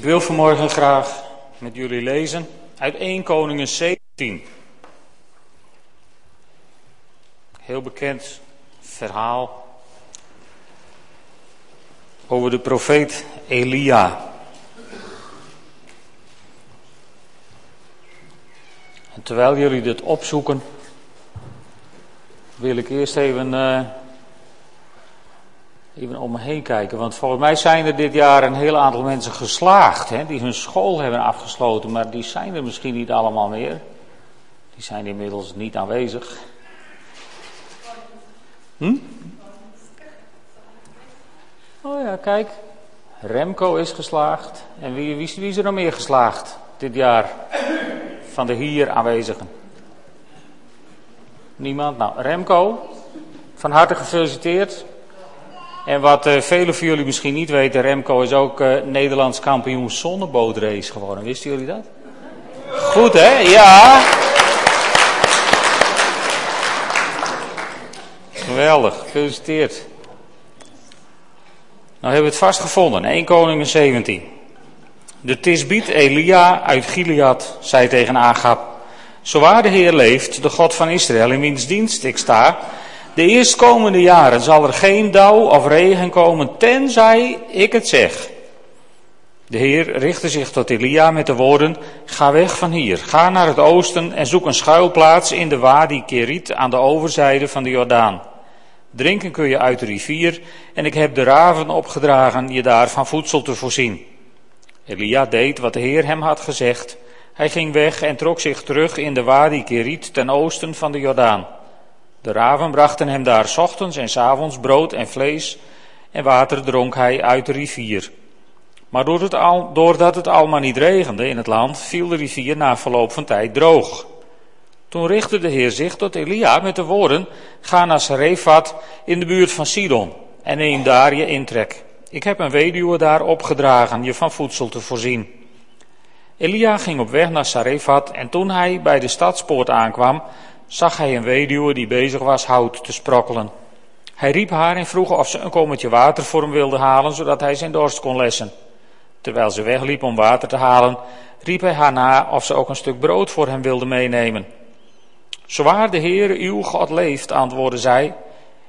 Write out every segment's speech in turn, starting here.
Ik wil vanmorgen graag met jullie lezen uit 1 Koningen 17. Heel bekend verhaal over de profeet Elia. Terwijl jullie dit opzoeken, wil ik eerst even, uh, even om me heen kijken. Want volgens mij zijn er dit jaar een heel aantal mensen geslaagd, hè, die hun school hebben afgesloten, maar die zijn er misschien niet allemaal meer. Die zijn inmiddels niet aanwezig. Hm? Oh ja, kijk. Remco is geslaagd. En wie, wie, wie is er nog meer geslaagd dit jaar? Van de hier aanwezigen. Niemand? Nou, Remco, van harte gefeliciteerd. En wat uh, velen van jullie misschien niet weten, Remco is ook uh, Nederlands kampioen zonnebootrace geworden. Wisten jullie dat? Goed hè? Ja. Geweldig, gefeliciteerd. Nou hebben we het vastgevonden, 1 Koningen 17. De Tisbiet Elia uit Gilead zei tegen Agab, Zo waar de Heer leeft, de God van Israël, in wiens dienst ik sta, de eerstkomende jaren zal er geen dauw of regen komen, tenzij ik het zeg. De Heer richtte zich tot Elia met de woorden, ga weg van hier, ga naar het oosten en zoek een schuilplaats in de Wadi Kerit aan de overzijde van de Jordaan. Drinken kun je uit de rivier en ik heb de raven opgedragen je daar van voedsel te voorzien. Elia deed wat de Heer hem had gezegd. Hij ging weg en trok zich terug in de Wadi Kerit ten oosten van de Jordaan. De raven brachten hem daar ochtends en s avonds brood en vlees en water dronk hij uit de rivier. Maar doordat het allemaal niet regende in het land, viel de rivier na verloop van tijd droog. Toen richtte de Heer zich tot Elia met de woorden: Ga naar Sarefat in de buurt van Sidon en neem daar je intrek. Ik heb een weduwe daar opgedragen je van voedsel te voorzien. Elia ging op weg naar Sarefat en toen hij bij de stadspoort aankwam, zag hij een weduwe die bezig was hout te sprokkelen. Hij riep haar en vroeg of ze een kommetje water voor hem wilde halen, zodat hij zijn dorst kon lessen. Terwijl ze wegliep om water te halen, riep hij haar na of ze ook een stuk brood voor hem wilde meenemen. Zwaar de Heere uw God leeft, antwoordde zij,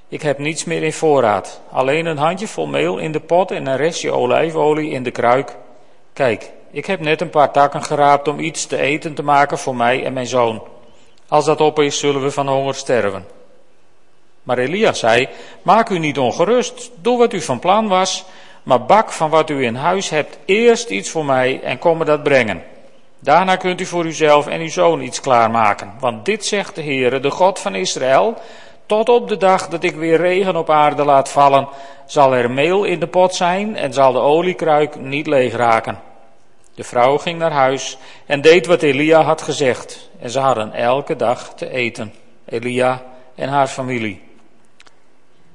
ik heb niets meer in voorraad, alleen een handje vol meel in de pot en een restje olijfolie in de kruik. Kijk, ik heb net een paar takken geraapt om iets te eten te maken voor mij en mijn zoon. Als dat op is, zullen we van honger sterven. Maar Elia zei, maak u niet ongerust, doe wat u van plan was, maar bak van wat u in huis hebt eerst iets voor mij en kom me dat brengen. Daarna kunt u voor uzelf en uw zoon iets klaarmaken. Want dit zegt de Heere, de God van Israël, tot op de dag dat ik weer regen op aarde laat vallen, zal er meel in de pot zijn en zal de oliekruik niet leeg raken. De vrouw ging naar huis en deed wat Elia had gezegd. En ze hadden elke dag te eten, Elia en haar familie.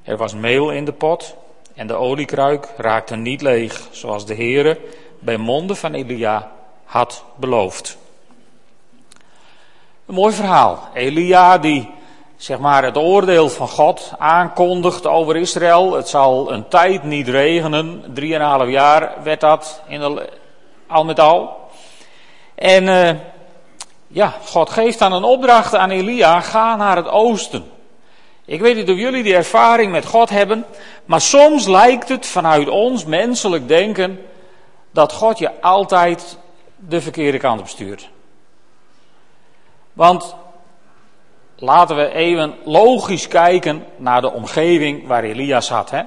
Er was meel in de pot en de oliekruik raakte niet leeg, zoals de Heere bij monden van Elia had beloofd. Een mooi verhaal. Elia die zeg maar het oordeel van God aankondigt over Israël. Het zal een tijd niet regenen. Drieënhalf jaar werd dat in de, al met al. En uh, ja, God geeft dan een opdracht aan Elia. Ga naar het oosten. Ik weet niet of jullie die ervaring met God hebben. Maar soms lijkt het vanuit ons menselijk denken dat God je altijd de verkeerde kant op stuurt. Want laten we even logisch kijken naar de omgeving waar Elia zat. Hè?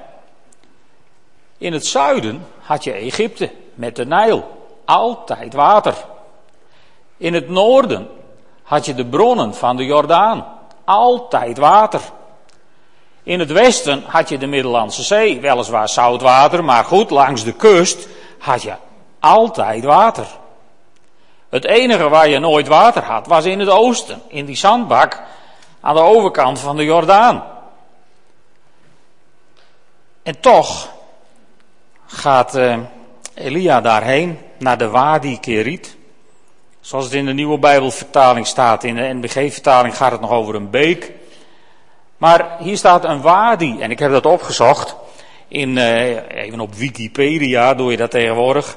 In het zuiden had je Egypte met de Nijl, altijd water. In het noorden had je de bronnen van de Jordaan, altijd water. In het westen had je de Middellandse Zee, weliswaar zout water, maar goed, langs de kust had je altijd water. Het enige waar je nooit water had, was in het oosten, in die zandbak aan de overkant van de Jordaan. En toch gaat uh, Elia daarheen, naar de Wadi Kerit. Zoals het in de nieuwe Bijbelvertaling staat, in de NBG-vertaling gaat het nog over een beek. Maar hier staat een wadi, en ik heb dat opgezocht. In, uh, even op Wikipedia doe je dat tegenwoordig.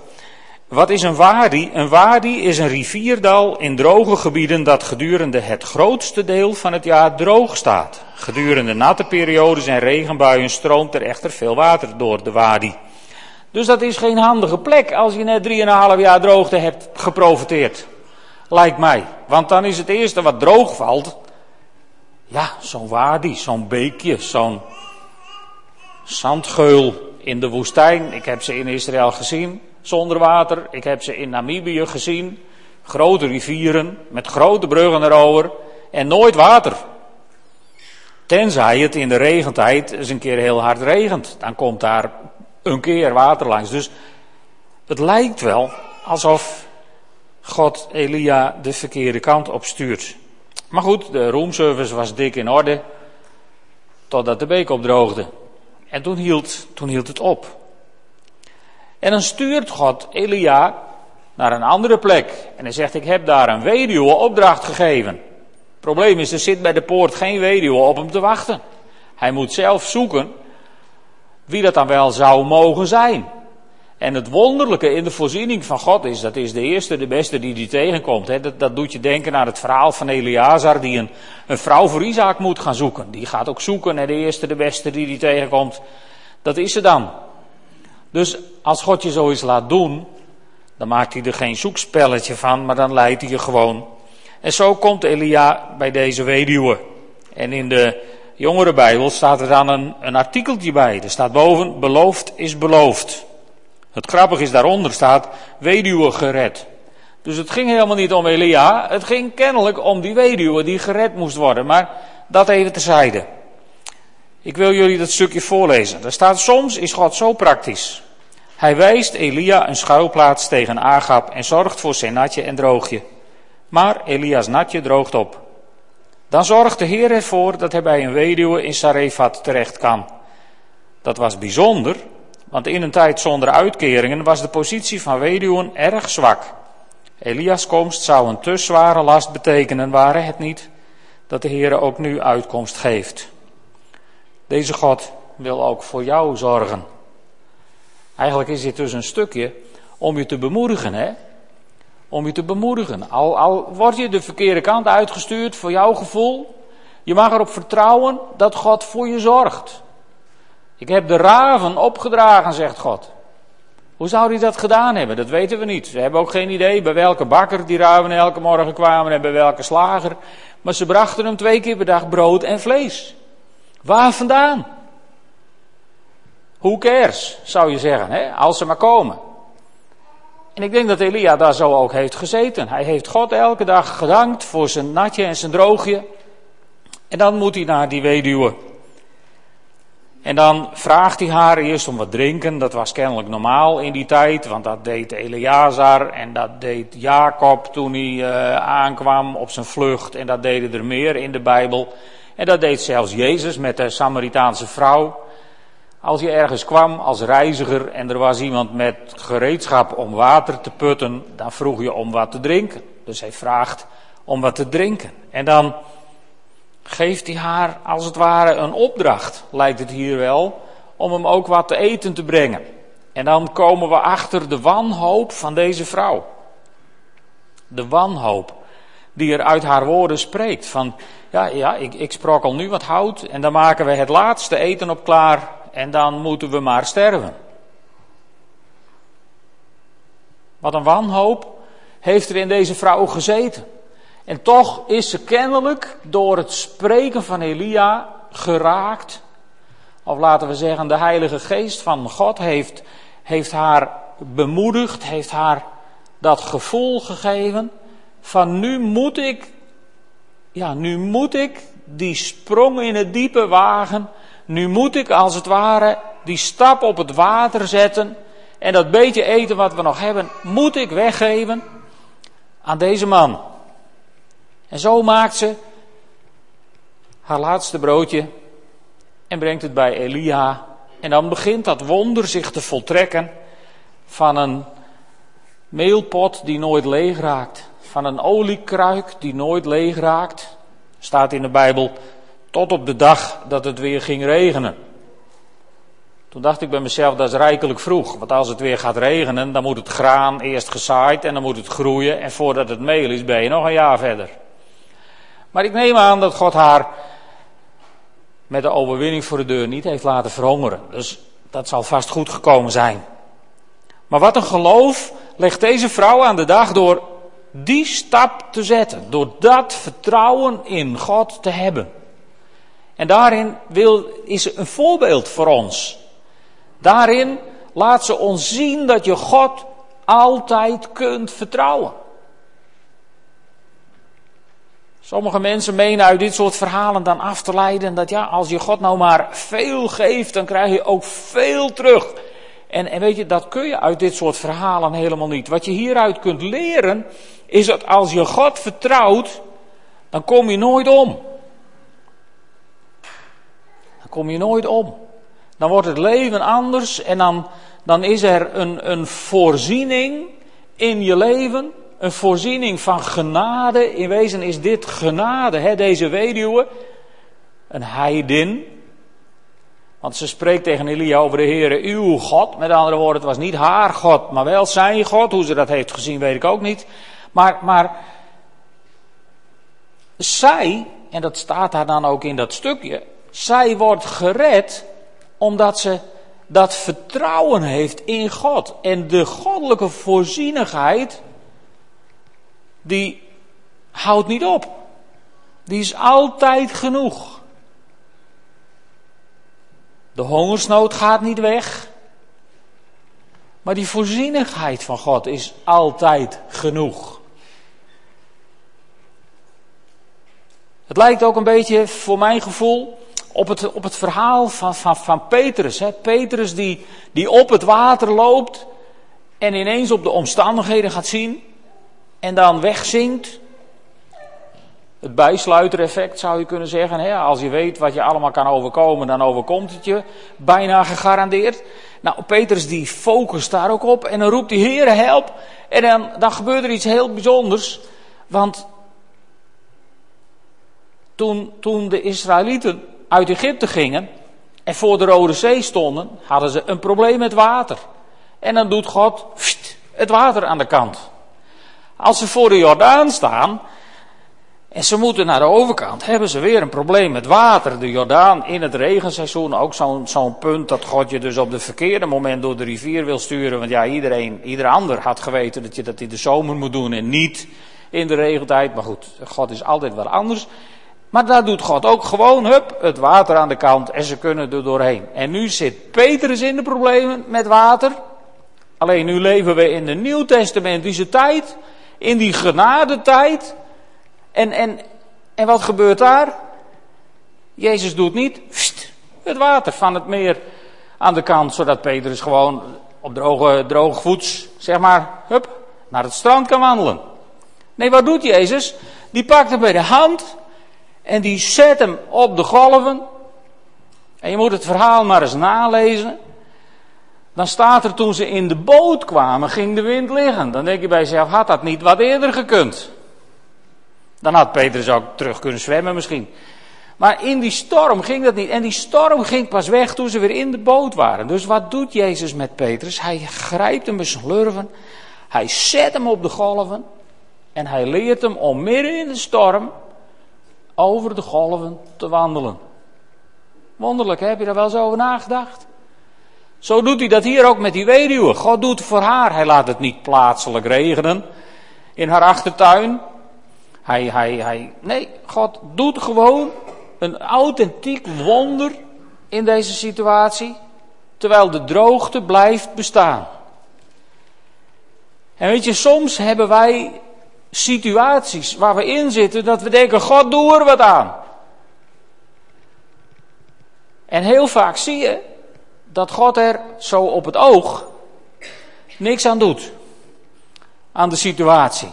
Wat is een wadi? Een wadi is een rivierdal in droge gebieden dat gedurende het grootste deel van het jaar droog staat. Gedurende natte periodes en regenbuien stroomt er echter veel water door de wadi. Dus dat is geen handige plek als je net 3,5 jaar droogte hebt geprofiteerd. Lijkt mij. Want dan is het eerste wat droog valt. Ja, zo'n wadi, zo'n beekje, zo'n zandgeul in de woestijn. Ik heb ze in Israël gezien zonder water. Ik heb ze in Namibië gezien. Grote rivieren met grote bruggen erover en nooit water. Tenzij het in de regentijd eens een keer heel hard regent. Dan komt daar een keer water langs. Dus het lijkt wel alsof God Elia de verkeerde kant op stuurt. Maar goed, de roomservice was dik in orde. Totdat de beek opdroogde. En toen hield, toen hield het op. En dan stuurt God Elia naar een andere plek. En hij zegt, ik heb daar een weduwe opdracht gegeven. Het probleem is, er zit bij de poort geen weduwe op hem te wachten. Hij moet zelf zoeken wie dat dan wel zou mogen zijn. En het wonderlijke in de voorziening van God is, dat is de eerste, de beste die die tegenkomt. Hè. Dat, dat doet je denken aan het verhaal van Eleazar, die een, een vrouw voor Isaac moet gaan zoeken. Die gaat ook zoeken naar de eerste, de beste die die tegenkomt. Dat is ze dan. Dus als God je zoiets laat doen, dan maakt hij er geen zoekspelletje van, maar dan leidt hij je gewoon. En zo komt Elia bij deze weduwe. En in de jongere Bijbel staat er dan een, een artikeltje bij. Er staat boven, beloofd is beloofd. Het grappige is daaronder staat, weduwe gered. Dus het ging helemaal niet om Elia, het ging kennelijk om die weduwe die gered moest worden. Maar dat even terzijde. Ik wil jullie dat stukje voorlezen. Er staat, soms is God zo praktisch. Hij wijst Elia een schuilplaats tegen Agap en zorgt voor zijn natje en droogje. Maar Elia's natje droogt op. Dan zorgt de Heer ervoor dat hij bij een weduwe in Sarefat terecht kan. Dat was bijzonder, want in een tijd zonder uitkeringen was de positie van weduwen erg zwak. Elia's komst zou een te zware last betekenen, waren het niet dat de Heer ook nu uitkomst geeft. Deze God wil ook voor jou zorgen. Eigenlijk is dit dus een stukje om je te bemoedigen, hè? Om je te bemoedigen. Al, al word je de verkeerde kant uitgestuurd voor jouw gevoel, je mag erop vertrouwen dat God voor je zorgt. Ik heb de raven opgedragen, zegt God. Hoe zou hij dat gedaan hebben? Dat weten we niet. We hebben ook geen idee bij welke bakker die raven elke morgen kwamen en bij welke slager. Maar ze brachten hem twee keer per dag brood en vlees. Waar vandaan? Who cares, zou je zeggen, hè? als ze maar komen. En ik denk dat Elia daar zo ook heeft gezeten. Hij heeft God elke dag gedankt voor zijn natje en zijn droogje. En dan moet hij naar die weduwe. En dan vraagt hij haar eerst om wat drinken. Dat was kennelijk normaal in die tijd, want dat deed Eleazar en dat deed Jacob toen hij uh, aankwam op zijn vlucht. En dat deden er meer in de Bijbel. En dat deed zelfs Jezus met de Samaritaanse vrouw. Als je ergens kwam als reiziger en er was iemand met gereedschap om water te putten, dan vroeg je om wat te drinken. Dus hij vraagt om wat te drinken. En dan geeft hij haar als het ware een opdracht, lijkt het hier wel, om hem ook wat te eten te brengen. En dan komen we achter de wanhoop van deze vrouw. De wanhoop die er uit haar woorden spreekt. Van, ja, ja, ik, ik sprok al nu wat hout en dan maken we het laatste eten op klaar en dan moeten we maar sterven. Wat een wanhoop heeft er in deze vrouw gezeten. En toch is ze kennelijk door het spreken van Elia geraakt. Of laten we zeggen, de Heilige Geest van God heeft, heeft haar bemoedigd, heeft haar dat gevoel gegeven van nu moet ik, ja, nu moet ik die sprong in het diepe wagen. Nu moet ik als het ware die stap op het water zetten. En dat beetje eten wat we nog hebben, moet ik weggeven aan deze man. En zo maakt ze haar laatste broodje en brengt het bij Elia. En dan begint dat wonder zich te voltrekken van een meelpot die nooit leeg raakt. Van een oliekruik die nooit leeg raakt. Staat in de Bijbel tot op de dag dat het weer ging regenen. Toen dacht ik bij mezelf, dat is rijkelijk vroeg. Want als het weer gaat regenen, dan moet het graan eerst gezaaid en dan moet het groeien. En voordat het meel is, ben je nog een jaar verder. Maar ik neem aan dat God haar met de overwinning voor de deur niet heeft laten verhongeren. Dus dat zal vast goed gekomen zijn. Maar wat een geloof legt deze vrouw aan de dag door die stap te zetten. Door dat vertrouwen in God te hebben. En daarin wil, is een voorbeeld voor ons. Daarin laat ze ons zien dat je God altijd kunt vertrouwen. Sommige mensen menen uit dit soort verhalen dan af te leiden dat ja, als je God nou maar veel geeft, dan krijg je ook veel terug. En, en weet je, dat kun je uit dit soort verhalen helemaal niet. Wat je hieruit kunt leren, is dat als je God vertrouwt, dan kom je nooit om. Kom je nooit om. Dan wordt het leven anders en dan, dan is er een, een voorziening in je leven. Een voorziening van genade. In wezen is dit genade, hè, deze weduwe. Een heidin. Want ze spreekt tegen Elia over de Heere, uw God. Met andere woorden, het was niet haar God, maar wel zijn God. Hoe ze dat heeft gezien, weet ik ook niet. Maar, maar zij, en dat staat daar dan ook in dat stukje, zij wordt gered omdat ze dat vertrouwen heeft in God. En de goddelijke voorzienigheid, die houdt niet op. Die is altijd genoeg. De hongersnood gaat niet weg. Maar die voorzienigheid van God is altijd genoeg. Het lijkt ook een beetje, voor mijn gevoel, op het, op het verhaal van, van, van Petrus. Hè. Petrus die, die op het water loopt en ineens op de omstandigheden gaat zien en dan wegzinkt. Het bijsluitereffect zou je kunnen zeggen. Hè? Als je weet wat je allemaal kan overkomen, dan overkomt het je bijna gegarandeerd. Nou, Petrus die focust daar ook op en dan roept hij, Heere help. En dan, dan gebeurt er iets heel bijzonders. Want toen, toen de Israëlieten uit Egypte gingen en voor de Rode Zee stonden, hadden ze een probleem met water. En dan doet God het water aan de kant. Als ze voor de Jordaan staan en ze moeten naar de overkant, hebben ze weer een probleem met water. De Jordaan in het regenseizoen, ook zo'n punt dat God je dus op het verkeerde moment door de rivier wil sturen. Want ja, iedereen, ieder ander had geweten dat je dat in de zomer moet doen en niet in de regentijd. Maar goed, God is altijd wel anders. Maar daar doet God ook gewoon, hup, het water aan de kant en ze kunnen er doorheen. En nu zit Petrus in de problemen met water. Alleen nu leven we in de nieuwtestamentische tijd, in die genadetijd. En, en, en wat gebeurt daar? Jezus doet niet het water van het meer aan de kant, zodat Petrus gewoon op droge, droge voets, zeg maar, hup, naar het strand kan wandelen. Nee, wat doet Jezus? Die pakt hem bij de hand en die zet hem op de golven. En je moet het verhaal maar eens nalezen. Dan staat er toen ze in de boot kwamen, ging de wind liggen. Dan denk je bij jezelf, had dat niet wat eerder gekund? Dan had Petrus ook terug kunnen zwemmen misschien. Maar in die storm ging dat niet. En die storm ging pas weg toen ze weer in de boot waren. Dus wat doet Jezus met Petrus? Hij grijpt hem bij zijn. Hij zet hem op de golven. En hij leert hem om midden in de storm over de golven te wandelen. Wonderlijk, heb je daar wel zo over nagedacht? Zo doet hij dat hier ook met die weduwe. God doet voor haar. Hij laat het niet plaatselijk regenen in haar achtertuin. Hij, hij, hij, nee, God doet gewoon een authentiek wonder in deze situatie, terwijl de droogte blijft bestaan. En weet je, soms hebben wij situaties waar we in zitten dat we denken, God doe er wat aan. En heel vaak zie je dat God er zo op het oog niks aan doet. Aan de situatie,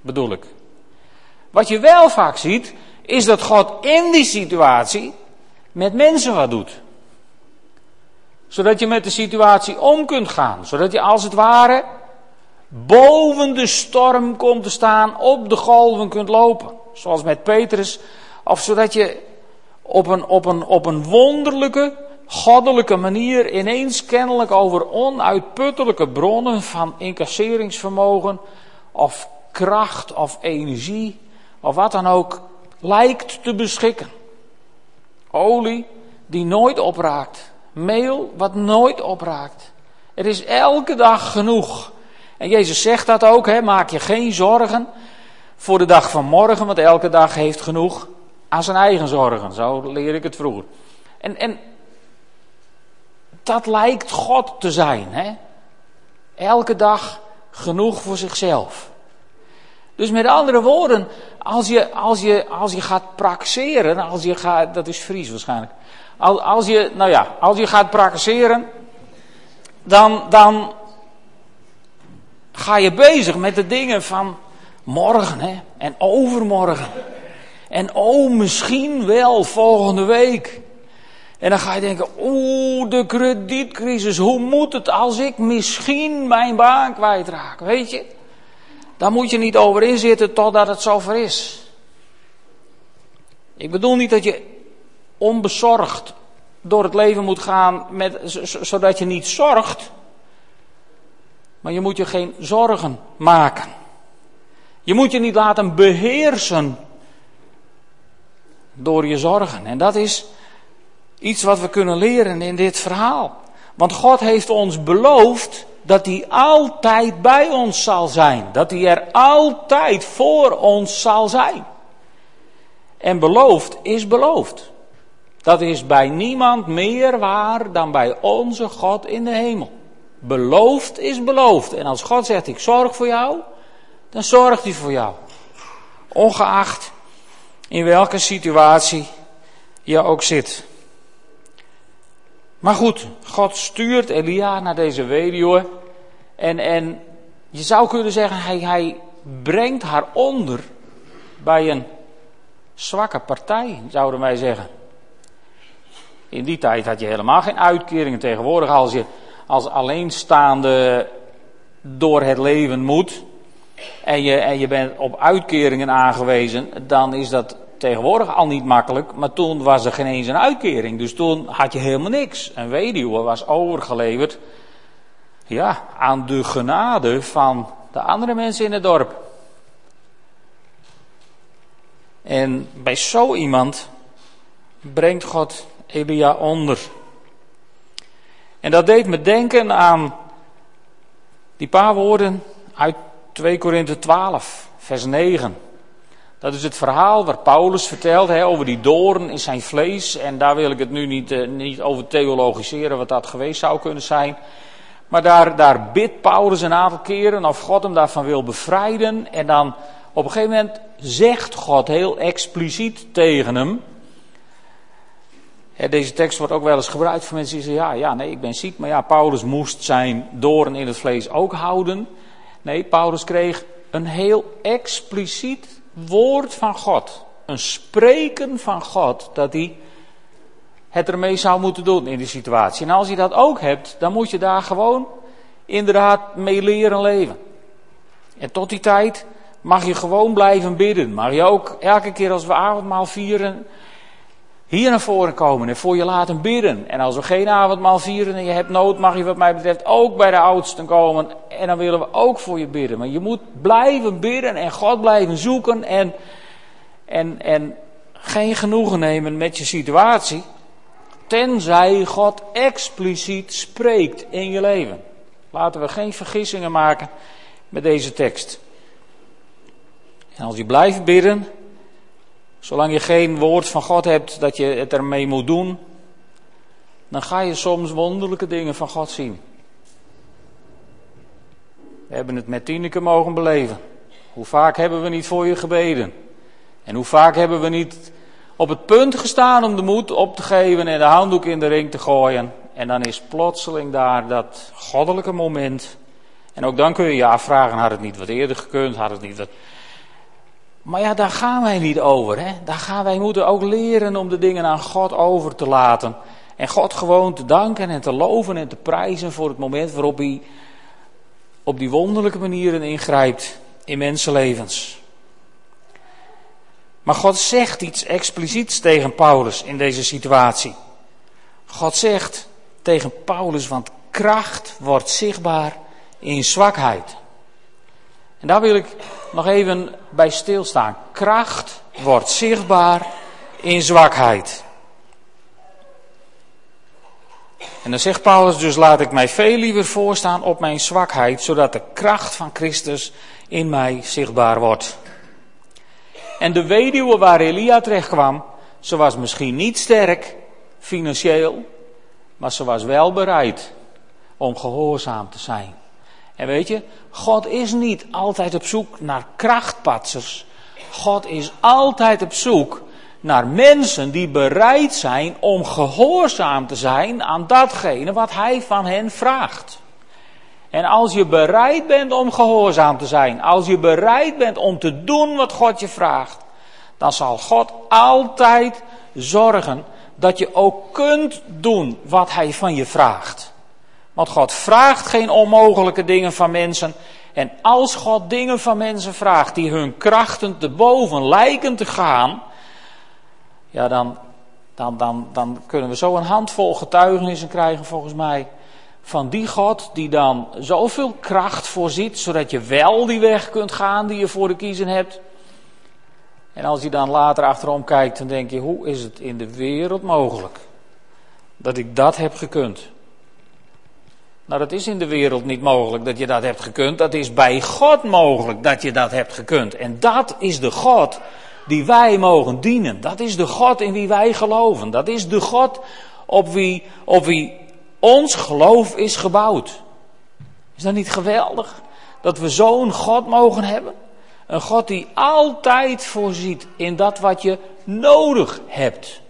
bedoel ik. Wat je wel vaak ziet, is dat God in die situatie met mensen wat doet. Zodat je met de situatie om kunt gaan. Zodat je als het ware boven de storm komt te staan, op de golven kunt lopen. Zoals met Petrus. Of zodat je op een, op een, op een wonderlijke, goddelijke manier ineens kennelijk over onuitputtelijke bronnen van incasseringsvermogen of kracht of energie of wat dan ook lijkt te beschikken. Olie die nooit opraakt. Meel wat nooit opraakt. Er is elke dag genoeg. En Jezus zegt dat ook, hè, maak je geen zorgen voor de dag van morgen, want elke dag heeft genoeg aan zijn eigen zorgen. Zo leer ik het vroeger. En, en dat lijkt God te zijn. Hè? Elke dag genoeg voor zichzelf. Dus met andere woorden, als je, als je, als je gaat praxeren, als je gaat, dat is Fries waarschijnlijk. Als, als je, nou ja, als je gaat praxeren, dan, dan ga je bezig met de dingen van morgen hè, en overmorgen. En oh, misschien wel volgende week. En dan ga je denken, oeh, de kredietcrisis, hoe moet het als ik misschien mijn baan kwijtraak, weet je? Daar moet je niet over inzitten totdat het zover is. Ik bedoel niet dat je onbezorgd door het leven moet gaan, met, zodat je niet zorgt. Maar je moet je geen zorgen maken. Je moet je niet laten beheersen door je zorgen. En dat is iets wat we kunnen leren in dit verhaal. Want God heeft ons beloofd dat hij altijd bij ons zal zijn. Dat hij er altijd voor ons zal zijn. En beloofd is beloofd. Dat is bij niemand meer waar dan bij onze God in de hemel. Beloofd is beloofd. En als God zegt: Ik zorg voor jou, dan zorgt hij voor jou. Ongeacht in welke situatie je ook zit. Maar goed, God stuurt Elia naar deze weduwe. En, en je zou kunnen zeggen, hij, hij brengt haar onder bij een zwakke partij, zouden wij zeggen. In die tijd had je helemaal geen uitkeringen. Tegenwoordig, als je als alleenstaande door het leven moet. En je, en je bent op uitkeringen aangewezen. dan is dat tegenwoordig al niet makkelijk, maar toen was er geen eens een uitkering. Dus toen had je helemaal niks. Een weduwe was overgeleverd ja, aan de genade van de andere mensen in het dorp. En bij zo iemand brengt God Elia onder. En dat deed me denken aan die paar woorden uit 2 Korinthe 12, vers 9. Dat is het verhaal waar Paulus vertelt hè, over die doorn in zijn vlees. En daar wil ik het nu niet, uh, niet over theologiseren wat dat geweest zou kunnen zijn. Maar daar, daar bidt Paulus een aantal keren of God hem daarvan wil bevrijden. En dan op een gegeven moment zegt God heel expliciet tegen hem. Hè, deze tekst wordt ook wel eens gebruikt voor mensen die zeggen: ja, ja, nee, ik ben ziek. Maar ja, Paulus moest zijn doorn in het vlees ook houden. Nee, Paulus kreeg een heel expliciet woord van God, een spreken van God, dat hij het ermee zou moeten doen in die situatie. En als je dat ook hebt, dan moet je daar gewoon inderdaad mee leren leven. En tot die tijd mag je gewoon blijven bidden. Mag je ook elke keer als we avondmaal vieren, hier naar voren komen en voor je laten bidden. En als we geen avondmaal vieren en je hebt nood, mag je wat mij betreft ook bij de oudsten komen. En dan willen we ook voor je bidden. Maar je moet blijven bidden en God blijven zoeken en, en, en geen genoegen nemen met je situatie. Tenzij God expliciet spreekt in je leven. Laten we geen vergissingen maken met deze tekst. En als je blijft bidden, Zolang je geen woord van God hebt dat je het ermee moet doen, dan ga je soms wonderlijke dingen van God zien. We hebben het met Tineke mogen beleven. Hoe vaak hebben we niet voor je gebeden? En hoe vaak hebben we niet op het punt gestaan om de moed op te geven en de handdoek in de ring te gooien? En dan is plotseling daar dat goddelijke moment. En ook dan kun je je afvragen, had het niet wat eerder gekund? Had het niet wat... Maar ja, daar gaan wij niet over. Hè? Daar gaan wij moeten ook leren om de dingen aan God over te laten. En God gewoon te danken en te loven en te prijzen voor het moment waarop hij op die wonderlijke manieren ingrijpt in mensenlevens. Maar God zegt iets expliciets tegen Paulus in deze situatie. God zegt tegen Paulus, want kracht wordt zichtbaar in zwakheid. En daar wil ik nog even bij stilstaan. Kracht wordt zichtbaar in zwakheid. En dan zegt Paulus dus laat ik mij veel liever voorstaan op mijn zwakheid, zodat de kracht van Christus in mij zichtbaar wordt. En de weduwe waar Elia terecht kwam, ze was misschien niet sterk financieel, maar ze was wel bereid om gehoorzaam te zijn. En weet je, God is niet altijd op zoek naar krachtpatsers. God is altijd op zoek naar mensen die bereid zijn om gehoorzaam te zijn aan datgene wat Hij van hen vraagt. En als je bereid bent om gehoorzaam te zijn, als je bereid bent om te doen wat God je vraagt, dan zal God altijd zorgen dat je ook kunt doen wat Hij van je vraagt. Want God vraagt geen onmogelijke dingen van mensen. En als God dingen van mensen vraagt die hun krachten te boven lijken te gaan, ja, dan, dan, dan, dan kunnen we zo een handvol getuigenissen krijgen, volgens mij, van die God die dan zoveel kracht voorziet, zodat je wel die weg kunt gaan die je voor de kiezen hebt. En als je dan later achterom kijkt, dan denk je, hoe is het in de wereld mogelijk dat ik dat heb gekund? Nou, dat is in de wereld niet mogelijk dat je dat hebt gekund. Dat is bij God mogelijk dat je dat hebt gekund. En dat is de God die wij mogen dienen. Dat is de God in wie wij geloven. Dat is de God op wie, op wie ons geloof is gebouwd. Is dat niet geweldig? Dat we zo'n God mogen hebben? Een God die altijd voorziet in dat wat je nodig hebt.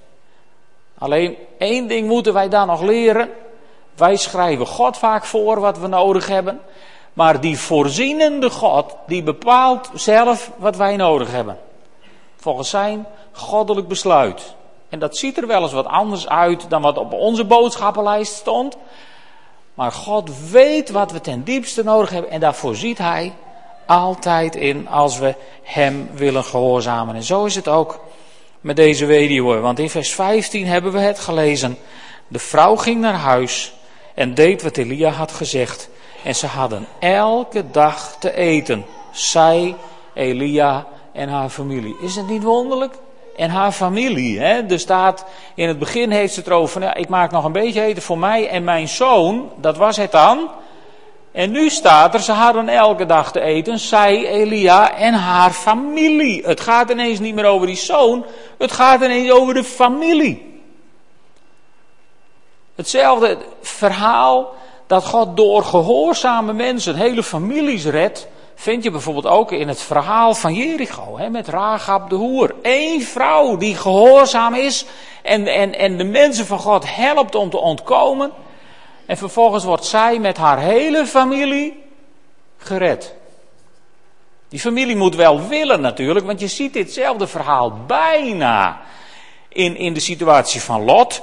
Alleen één ding moeten wij dan nog leren. Wij schrijven God vaak voor wat we nodig hebben. Maar die voorzienende God, die bepaalt zelf wat wij nodig hebben. Volgens zijn goddelijk besluit. En dat ziet er wel eens wat anders uit dan wat op onze boodschappenlijst stond. Maar God weet wat we ten diepste nodig hebben en daar voorziet Hij altijd in als we Hem willen gehoorzamen. En zo is het ook met deze weduwe. Want in vers 15 hebben we het gelezen. De vrouw ging naar huis en deed wat Elia had gezegd. En ze hadden elke dag te eten. Zij, Elia en haar familie. Is het niet wonderlijk? En haar familie. Hè? Er staat, in het begin heeft ze het over, van, ja, ik maak nog een beetje eten voor mij en mijn zoon. Dat was het dan. En nu staat er, ze hadden elke dag te eten, zij, Elia en haar familie. Het gaat ineens niet meer over die zoon, het gaat ineens over de familie. Hetzelfde verhaal dat God door gehoorzame mensen hele families redt, vind je bijvoorbeeld ook in het verhaal van Jericho, hè, met Rahab de Hoer. Eén vrouw die gehoorzaam is en, en, en de mensen van God helpt om te ontkomen. En vervolgens wordt zij met haar hele familie gered. Die familie moet wel willen natuurlijk, want je ziet ditzelfde verhaal bijna in, in de situatie van Lot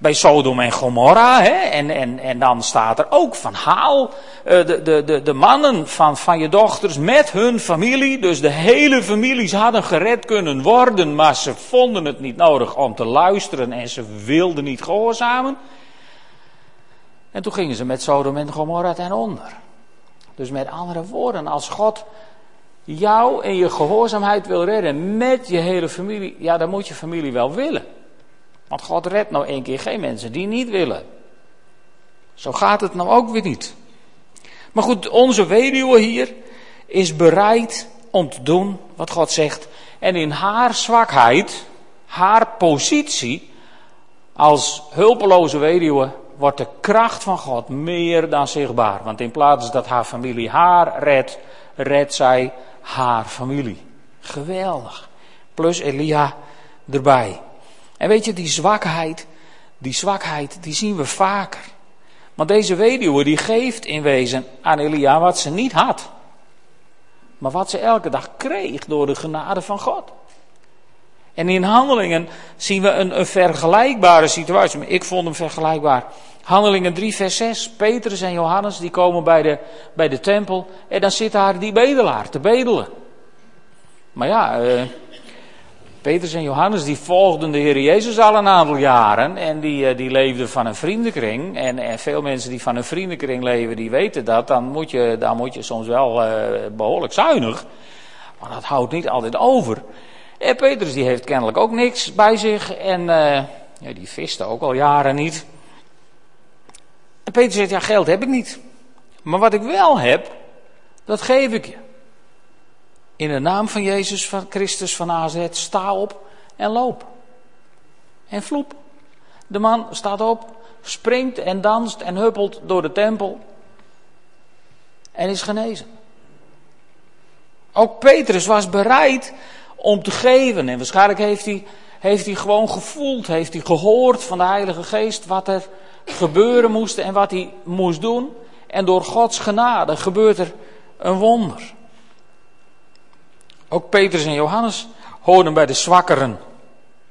bij Sodom en Gomorra. Hè? En, en, en dan staat er ook van haal eh, de, de, de, de mannen van, van je dochters met hun familie. Dus de hele families hadden gered kunnen worden, maar ze vonden het niet nodig om te luisteren en ze wilden niet gehoorzamen. En toen gingen ze met Sodom en Gomorra ten onder. Dus met andere woorden, als God jou en je gehoorzaamheid wil redden met je hele familie, ja, dan moet je familie wel willen. Want God redt nou één keer geen mensen die niet willen. Zo gaat het nou ook weer niet. Maar goed, onze weduwe hier is bereid om te doen wat God zegt. En in haar zwakheid, haar positie als hulpeloze weduwe, wordt de kracht van God meer dan zichtbaar. Want in plaats dat haar familie haar redt, redt zij haar familie. Geweldig. Plus Elia erbij. En weet je, die zwakheid, die zwakheid, die zien we vaker. Want deze weduwe die geeft in wezen aan Elia wat ze niet had. Maar wat ze elke dag kreeg door de genade van God. En in handelingen zien we een, vergelijkbare situatie. Ik vond hem vergelijkbaar. Handelingen 3, vers 6. Petrus en Johannes die komen bij de, bij de tempel. En dan zit daar die bedelaar te bedelen. Maar ja, uh, Petrus en Johannes die volgden de Heer Jezus al een aantal jaren en die, eh, die leefden van een vriendenkring. En, en veel mensen die van een vriendenkring leven, die weten dat. Dan moet je, dan moet je soms wel uh, behoorlijk zuinig. Maar dat houdt niet altijd over. En Petrus die heeft kennelijk ook niks bij zich en ja, die viste ook al jaren niet. En Petrus zegt, ja geld heb ik niet. Maar wat ik wel heb, dat geef ik je. In de naam van Jezus van Christus van AZ, sta op en loop. En vloep. De man staat op, springt en danst en huppelt door de tempel. En is genezen. Ook Petrus was bereid om te geven. En waarschijnlijk heeft hij, heeft hij gewoon gevoeld, heeft hij gehoord van de Heilige Geest wat er gebeuren moest en wat hij moest doen. En door Gods genade gebeurt er een wonder. Ook Petrus en Johannes hoorden bij de zwakkeren.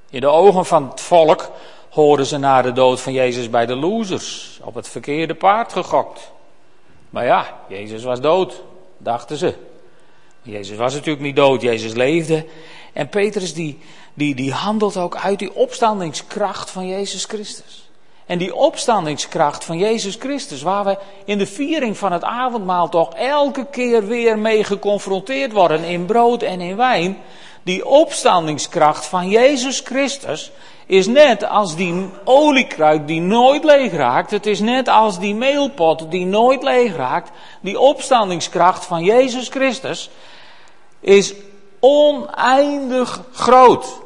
In de ogen van het volk hoorden ze na de dood van Jezus bij de losers. Op het verkeerde paard gegokt. Maar ja, Jezus was dood, dachten ze. Jezus was natuurlijk niet dood, Jezus leefde. En Petrus die, die, die handelt ook uit die opstandingskracht van Jezus Christus. En die opstandingskracht van Jezus Christus, waar we in de viering van het avondmaal toch elke keer weer mee geconfronteerd worden in brood en in wijn. Die opstandingskracht van Jezus Christus is net als die oliekruik die nooit leeg raakt. Het is net als die meelpot die nooit leeg raakt. Die opstandingskracht van Jezus Christus is oneindig groot.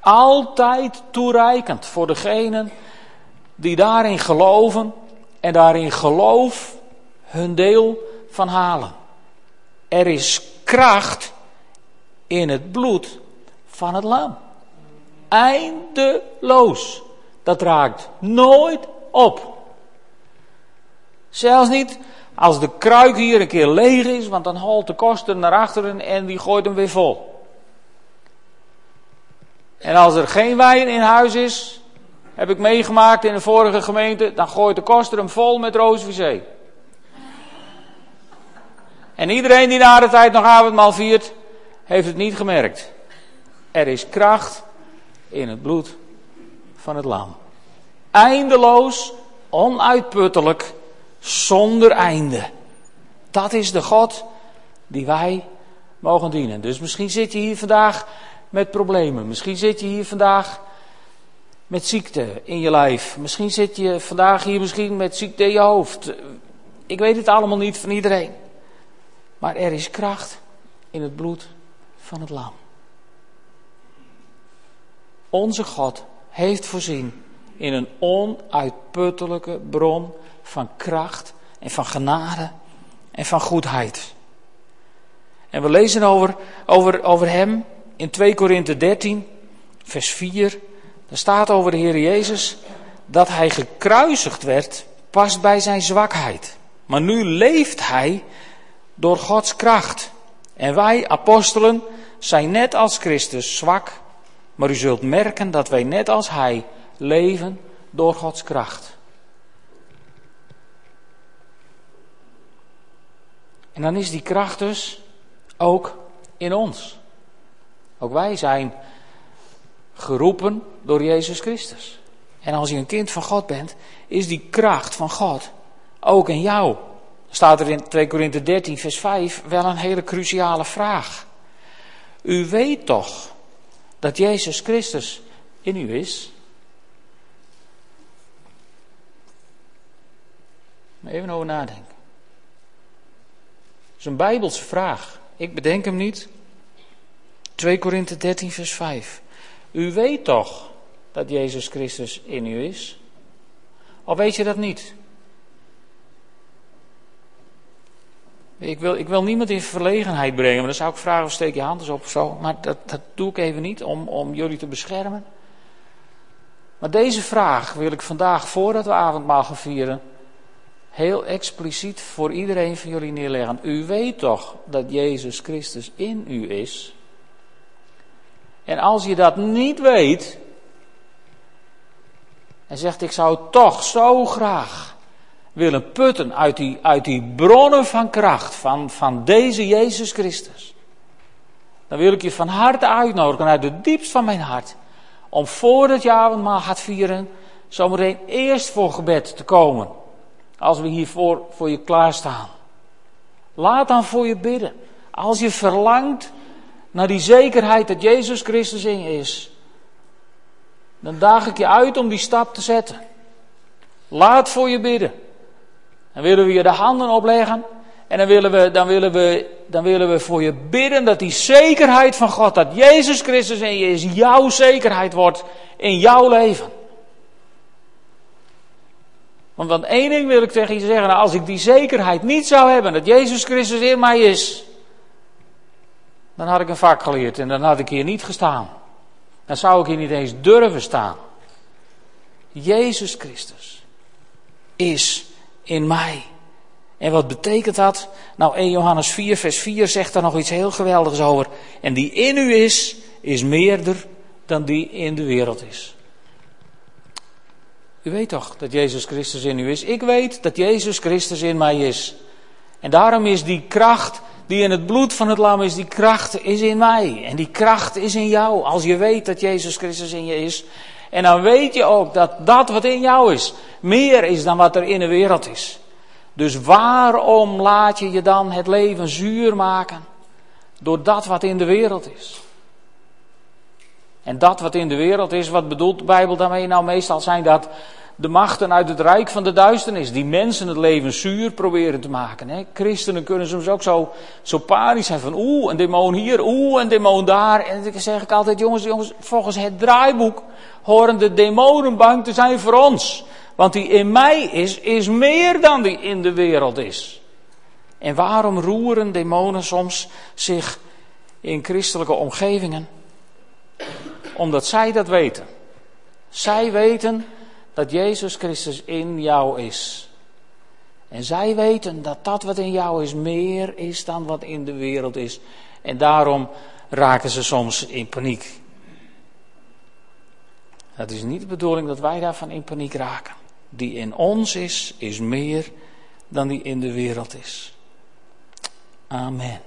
Altijd toereikend voor degenen die daarin geloven en daarin geloof hun deel van halen. Er is kracht in het bloed van het lam. Eindeloos. Dat raakt nooit op. Zelfs niet als de kruik hier een keer leeg is, want dan haalt de koster naar achteren en die gooit hem weer vol. En als er geen wijn in huis is, heb ik meegemaakt in de vorige gemeente. Dan gooit de koster hem vol met roosvisé. En iedereen die na de tijd nog avondmaal viert, heeft het niet gemerkt. Er is kracht in het bloed van het lam. Eindeloos, onuitputtelijk, zonder einde. Dat is de God die wij mogen dienen. Dus misschien zit je hier vandaag met problemen. Misschien zit je hier vandaag met ziekte in je lijf. Misschien zit je vandaag hier misschien met ziekte in je hoofd. Ik weet het allemaal niet van iedereen. Maar er is kracht in het bloed van het lam. Onze God heeft voorzien in een onuitputtelijke bron van kracht en van genade en van goedheid. En we lezen over, over, over hem in 2 Korinthe 13, vers 4 er staat over de Heer Jezus dat hij gekruisigd werd, past bij zijn zwakheid. Maar nu leeft hij door Gods kracht. En wij, apostelen, zijn net als Christus zwak, maar u zult merken dat wij net als hij leven door Gods kracht. En dan is die kracht dus ook in ons. Ook wij zijn geroepen door Jezus Christus. En als je een kind van God bent, is die kracht van God ook in jou. Staat er in 2 Korinthe 13, vers 5 wel een hele cruciale vraag. U weet toch dat Jezus Christus in u is? Even over nadenken. Dat is een Bijbelse vraag. Ik bedenk hem niet. 2 Korinthe 13, vers 5. U weet toch dat Jezus Christus in u is? Of weet je dat niet? Ik wil, ik wil niemand in verlegenheid brengen, maar dan zou ik vragen of steek je hand eens op of zo. Maar dat, dat doe ik even niet om, om jullie te beschermen. Maar deze vraag wil ik vandaag, voordat we avondmaal gaan vieren, heel expliciet voor iedereen van jullie neerleggen. U weet toch dat Jezus Christus in u is? En als je dat niet weet, en zegt ik zou toch zo graag willen putten uit die, uit die bronnen van kracht van, van deze Jezus Christus. dan wil ik je van harte uitnodigen, uit het diepst van mijn hart, om voordat je avondmaal gaat vieren, zometeen eerst voor gebed te komen. Als we hiervoor voor je klaarstaan. Laat dan voor je bidden. Als je verlangt naar die zekerheid dat Jezus Christus in je is, dan daag ik je uit om die stap te zetten. Laat voor je bidden. Dan willen we je de handen opleggen. En dan willen we, dan willen we, dan willen we voor je bidden dat die zekerheid van God, dat Jezus Christus in je is, jouw zekerheid wordt in jouw leven. Want, want één ding wil ik tegen je zeggen, nou, als ik die zekerheid niet zou hebben, dat Jezus Christus in mij is, dan had ik een vak geleerd en dan had ik hier niet gestaan. Dan zou ik hier niet eens durven staan. Jezus Christus is in mij. En wat betekent dat? Nou, 1 Johannes 4, vers 4 zegt daar nog iets heel geweldigs over. En die in u is, is meerder dan die in de wereld is. U weet toch dat Jezus Christus in u is? Ik weet dat Jezus Christus in mij is. En daarom is die kracht die in het bloed van het lam is, die kracht is in mij. En die kracht is in jou. Als je weet dat Jezus Christus in je is. En dan weet je ook dat dat wat in jou is, meer is dan wat er in de wereld is. Dus waarom laat je je dan het leven zuur maken? Door dat wat in de wereld is. En dat wat in de wereld is, wat bedoelt de Bijbel daarmee? Nou, meestal zijn dat de machten uit het rijk van de duisternis, die mensen het leven zuur proberen te maken. Hè? Christenen kunnen soms ook zo, zo panisch zijn van oeh, een demon hier, oeh, een demon daar. En dan zeg ik altijd, jongens, jongens, volgens het draaiboek horen de demonen bang te zijn voor ons. Want die in mij is, is meer dan die in de wereld is. En waarom roeren demonen soms zich in christelijke omgevingen? Omdat zij dat weten. Zij weten dat Jezus Christus in jou is. En zij weten dat dat wat in jou is meer is dan wat in de wereld is. En daarom raken ze soms in paniek. Het is niet de bedoeling dat wij daarvan in paniek raken. Die in ons is, is meer dan die in de wereld is. Amen.